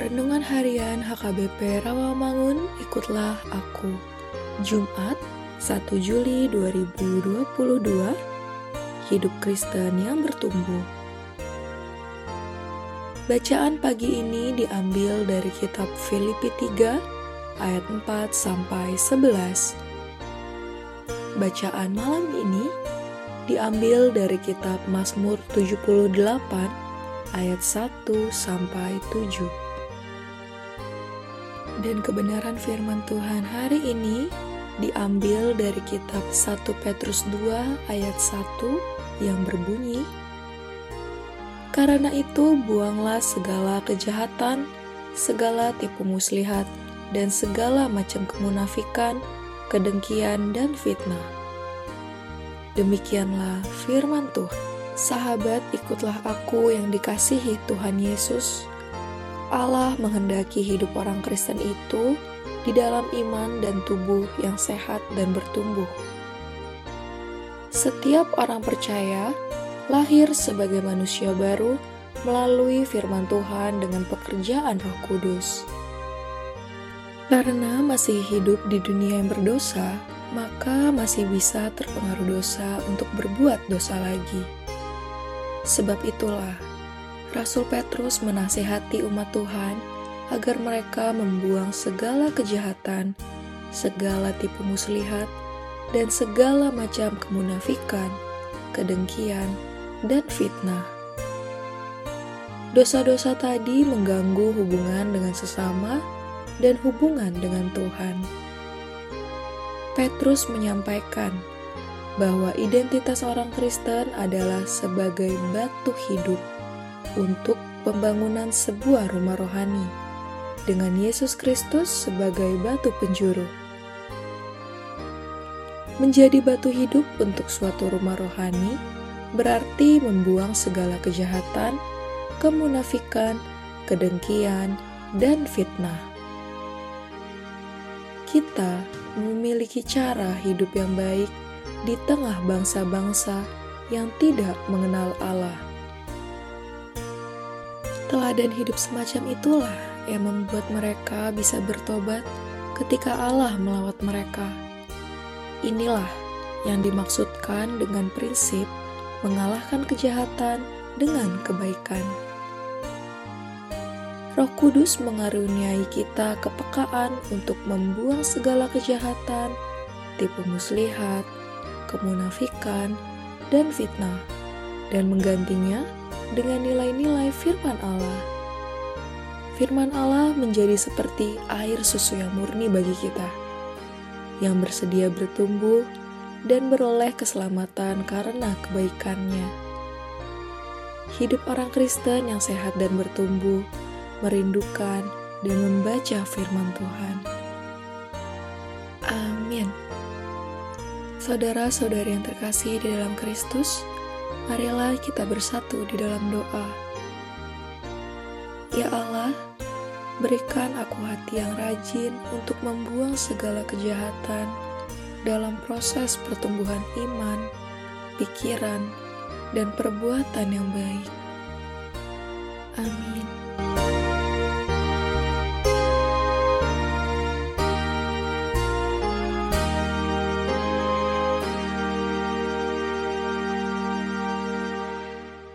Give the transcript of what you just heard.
Renungan Harian HKBP Rawamangun, ikutlah aku. Jumat, 1 Juli 2022. Hidup Kristen yang bertumbuh. Bacaan pagi ini diambil dari kitab Filipi 3 ayat 4 sampai 11. Bacaan malam ini diambil dari kitab Mazmur 78 ayat 1 sampai 7. Dan kebenaran firman Tuhan hari ini diambil dari kitab 1 Petrus 2 ayat 1 yang berbunyi Karena itu buanglah segala kejahatan, segala tipu muslihat, dan segala macam kemunafikan, kedengkian, dan fitnah. Demikianlah firman Tuhan. Sahabat, ikutlah aku yang dikasihi Tuhan Yesus. Allah menghendaki hidup orang Kristen itu di dalam iman dan tubuh yang sehat dan bertumbuh. Setiap orang percaya lahir sebagai manusia baru melalui firman Tuhan dengan pekerjaan Roh Kudus. Karena masih hidup di dunia yang berdosa, maka masih bisa terpengaruh dosa untuk berbuat dosa lagi. Sebab itulah, Rasul Petrus menasehati umat Tuhan agar mereka membuang segala kejahatan, segala tipu muslihat, dan segala macam kemunafikan, kedengkian, dan fitnah. Dosa-dosa tadi mengganggu hubungan dengan sesama dan hubungan dengan Tuhan. Petrus menyampaikan bahwa identitas orang Kristen adalah sebagai batu hidup untuk pembangunan sebuah rumah rohani, dengan Yesus Kristus sebagai batu penjuru. Menjadi batu hidup untuk suatu rumah rohani berarti membuang segala kejahatan, kemunafikan, kedengkian, dan fitnah. Kita memiliki cara hidup yang baik di tengah bangsa-bangsa yang tidak mengenal Allah. Teladan hidup semacam itulah yang membuat mereka bisa bertobat ketika Allah melawat mereka. Inilah yang dimaksudkan dengan prinsip mengalahkan kejahatan dengan kebaikan. Roh Kudus mengaruniai kita kepekaan untuk membuang segala kejahatan, tipu muslihat, kemunafikan, dan fitnah, dan menggantinya dengan nilai-nilai firman Allah. Firman Allah menjadi seperti air susu yang murni bagi kita, yang bersedia bertumbuh dan beroleh keselamatan karena kebaikannya. Hidup orang Kristen yang sehat dan bertumbuh merindukan dan membaca firman Tuhan. Amin. Saudara-saudari yang terkasih di dalam Kristus, marilah kita bersatu di dalam doa. Ya Allah, berikan aku hati yang rajin untuk membuang segala kejahatan dalam proses pertumbuhan iman, pikiran, dan perbuatan yang baik. Amin.